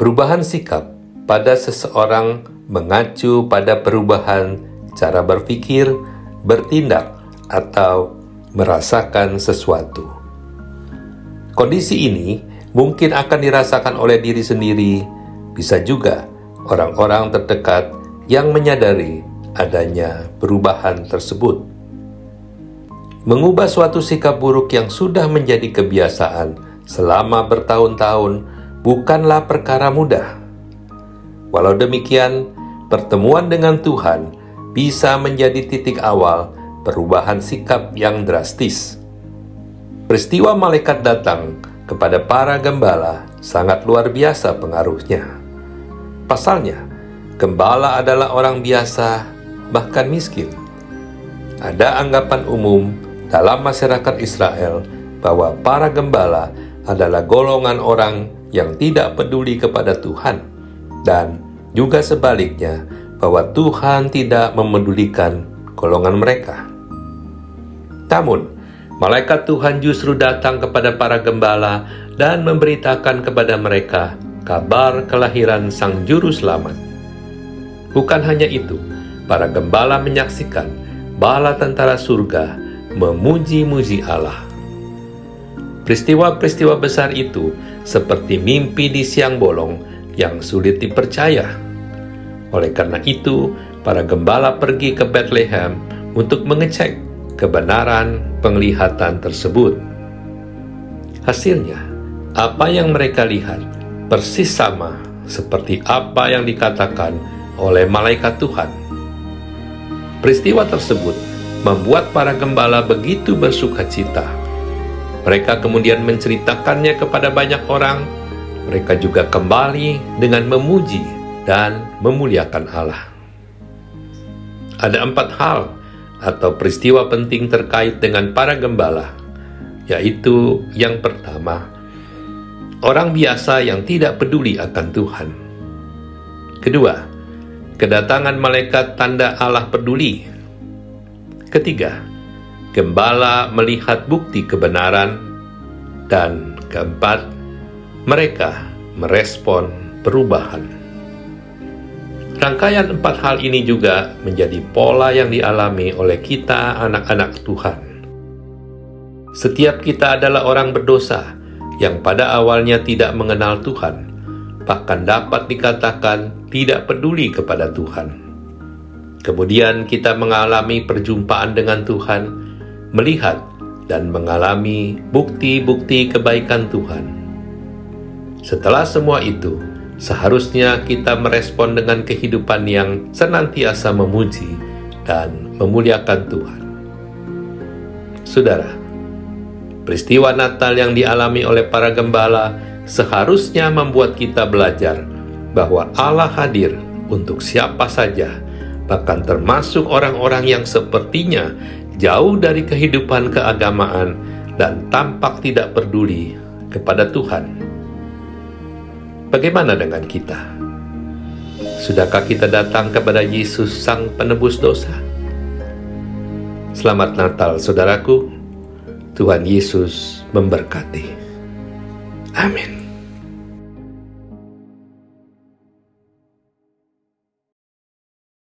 Perubahan sikap pada seseorang mengacu pada perubahan cara berpikir, bertindak, atau merasakan sesuatu. Kondisi ini mungkin akan dirasakan oleh diri sendiri, bisa juga orang-orang terdekat yang menyadari adanya perubahan tersebut. Mengubah suatu sikap buruk yang sudah menjadi kebiasaan selama bertahun-tahun bukanlah perkara mudah. Walau demikian, pertemuan dengan Tuhan bisa menjadi titik awal perubahan sikap yang drastis. Peristiwa malaikat datang kepada para gembala sangat luar biasa pengaruhnya. Pasalnya, gembala adalah orang biasa, bahkan miskin. Ada anggapan umum dalam masyarakat Israel bahwa para gembala adalah golongan orang yang tidak peduli kepada Tuhan, dan juga sebaliknya, bahwa Tuhan tidak memedulikan golongan mereka. Namun, malaikat Tuhan justru datang kepada para gembala dan memberitakan kepada mereka kabar kelahiran Sang Juru Selamat. Bukan hanya itu, para gembala menyaksikan bala tentara surga memuji-muji Allah. Peristiwa-peristiwa besar itu seperti mimpi di siang bolong yang sulit dipercaya. Oleh karena itu, para gembala pergi ke Bethlehem untuk mengecek kebenaran penglihatan tersebut. Hasilnya, apa yang mereka lihat persis sama seperti apa yang dikatakan oleh malaikat Tuhan. Peristiwa tersebut membuat para gembala begitu bersuka cita. Mereka kemudian menceritakannya kepada banyak orang. Mereka juga kembali dengan memuji dan memuliakan Allah. Ada empat hal atau peristiwa penting terkait dengan para gembala, yaitu yang pertama, orang biasa yang tidak peduli akan Tuhan. Kedua, kedatangan malaikat tanda Allah peduli Ketiga, gembala melihat bukti kebenaran. Dan keempat, mereka merespon perubahan. Rangkaian empat hal ini juga menjadi pola yang dialami oleh kita anak-anak Tuhan. Setiap kita adalah orang berdosa yang pada awalnya tidak mengenal Tuhan, bahkan dapat dikatakan tidak peduli kepada Tuhan. Kemudian kita mengalami perjumpaan dengan Tuhan, melihat dan mengalami bukti-bukti kebaikan Tuhan. Setelah semua itu, seharusnya kita merespon dengan kehidupan yang senantiasa memuji dan memuliakan Tuhan. Saudara, peristiwa Natal yang dialami oleh para gembala seharusnya membuat kita belajar bahwa Allah hadir untuk siapa saja bahkan termasuk orang-orang yang sepertinya jauh dari kehidupan keagamaan dan tampak tidak peduli kepada Tuhan. Bagaimana dengan kita? Sudahkah kita datang kepada Yesus Sang Penebus dosa? Selamat Natal, saudaraku. Tuhan Yesus memberkati. Amin.